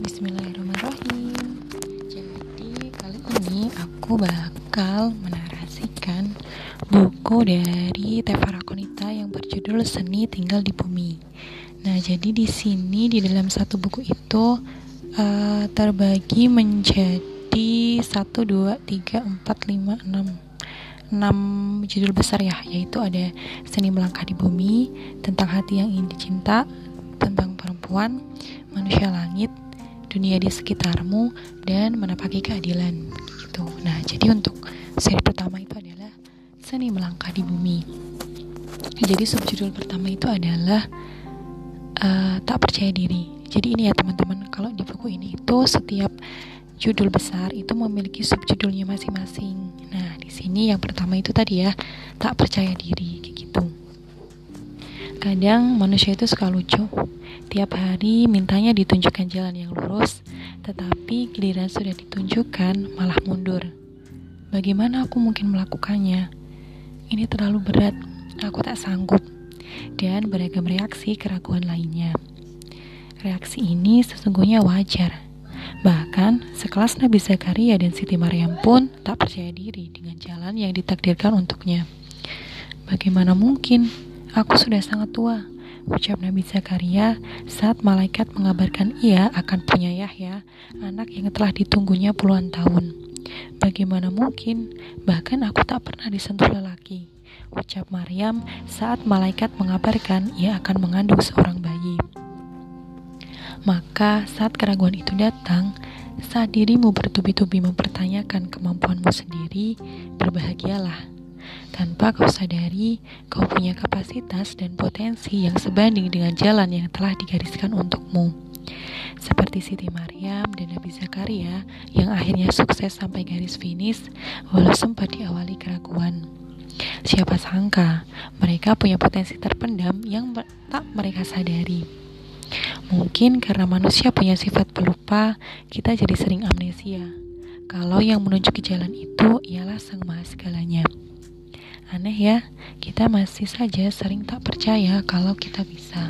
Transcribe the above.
Bismillahirrahmanirrahim. Jadi kali ini aku bakal menarasikan buku dari Tevara Konita yang berjudul Seni Tinggal di Bumi. Nah jadi di sini di dalam satu buku itu uh, terbagi menjadi 1, 2, 3, 4, 5, 6 6 judul besar ya yaitu ada seni melangkah di bumi tentang hati yang ingin dicinta tentang perempuan manusia langit dunia di sekitarmu, dan menapaki keadilan gitu. Nah, jadi untuk seri pertama itu adalah Seni Melangkah di Bumi. Jadi subjudul pertama itu adalah uh, tak percaya diri. Jadi ini ya teman-teman, kalau di buku ini itu setiap judul besar itu memiliki subjudulnya masing-masing. Nah, di sini yang pertama itu tadi ya, tak percaya diri. Kadang manusia itu suka lucu. Tiap hari mintanya ditunjukkan jalan yang lurus, tetapi giliran sudah ditunjukkan malah mundur. Bagaimana aku mungkin melakukannya? Ini terlalu berat, aku tak sanggup. Dan beragam reaksi keraguan lainnya. Reaksi ini sesungguhnya wajar. Bahkan sekelas Nabi Zakaria dan Siti Maryam pun tak percaya diri dengan jalan yang ditakdirkan untuknya. Bagaimana mungkin? Aku sudah sangat tua, ucap Nabi Zakaria saat malaikat mengabarkan ia akan punya Yahya, anak yang telah ditunggunya puluhan tahun. Bagaimana mungkin? Bahkan aku tak pernah disentuh lelaki. Ucap Maryam saat malaikat mengabarkan ia akan mengandung seorang bayi. Maka saat keraguan itu datang, saat dirimu bertubi-tubi mempertanyakan kemampuanmu sendiri, berbahagialah. Tanpa kau sadari, kau punya kapasitas dan potensi yang sebanding dengan jalan yang telah digariskan untukmu seperti Siti Maryam dan Nabi Zakaria yang akhirnya sukses sampai garis finish walau sempat diawali keraguan. Siapa sangka mereka punya potensi terpendam yang tak mereka sadari. Mungkin karena manusia punya sifat pelupa, kita jadi sering amnesia. Kalau yang menunjuki jalan itu ialah Sang Maha Segalanya. Aneh ya, kita masih saja sering tak percaya kalau kita bisa.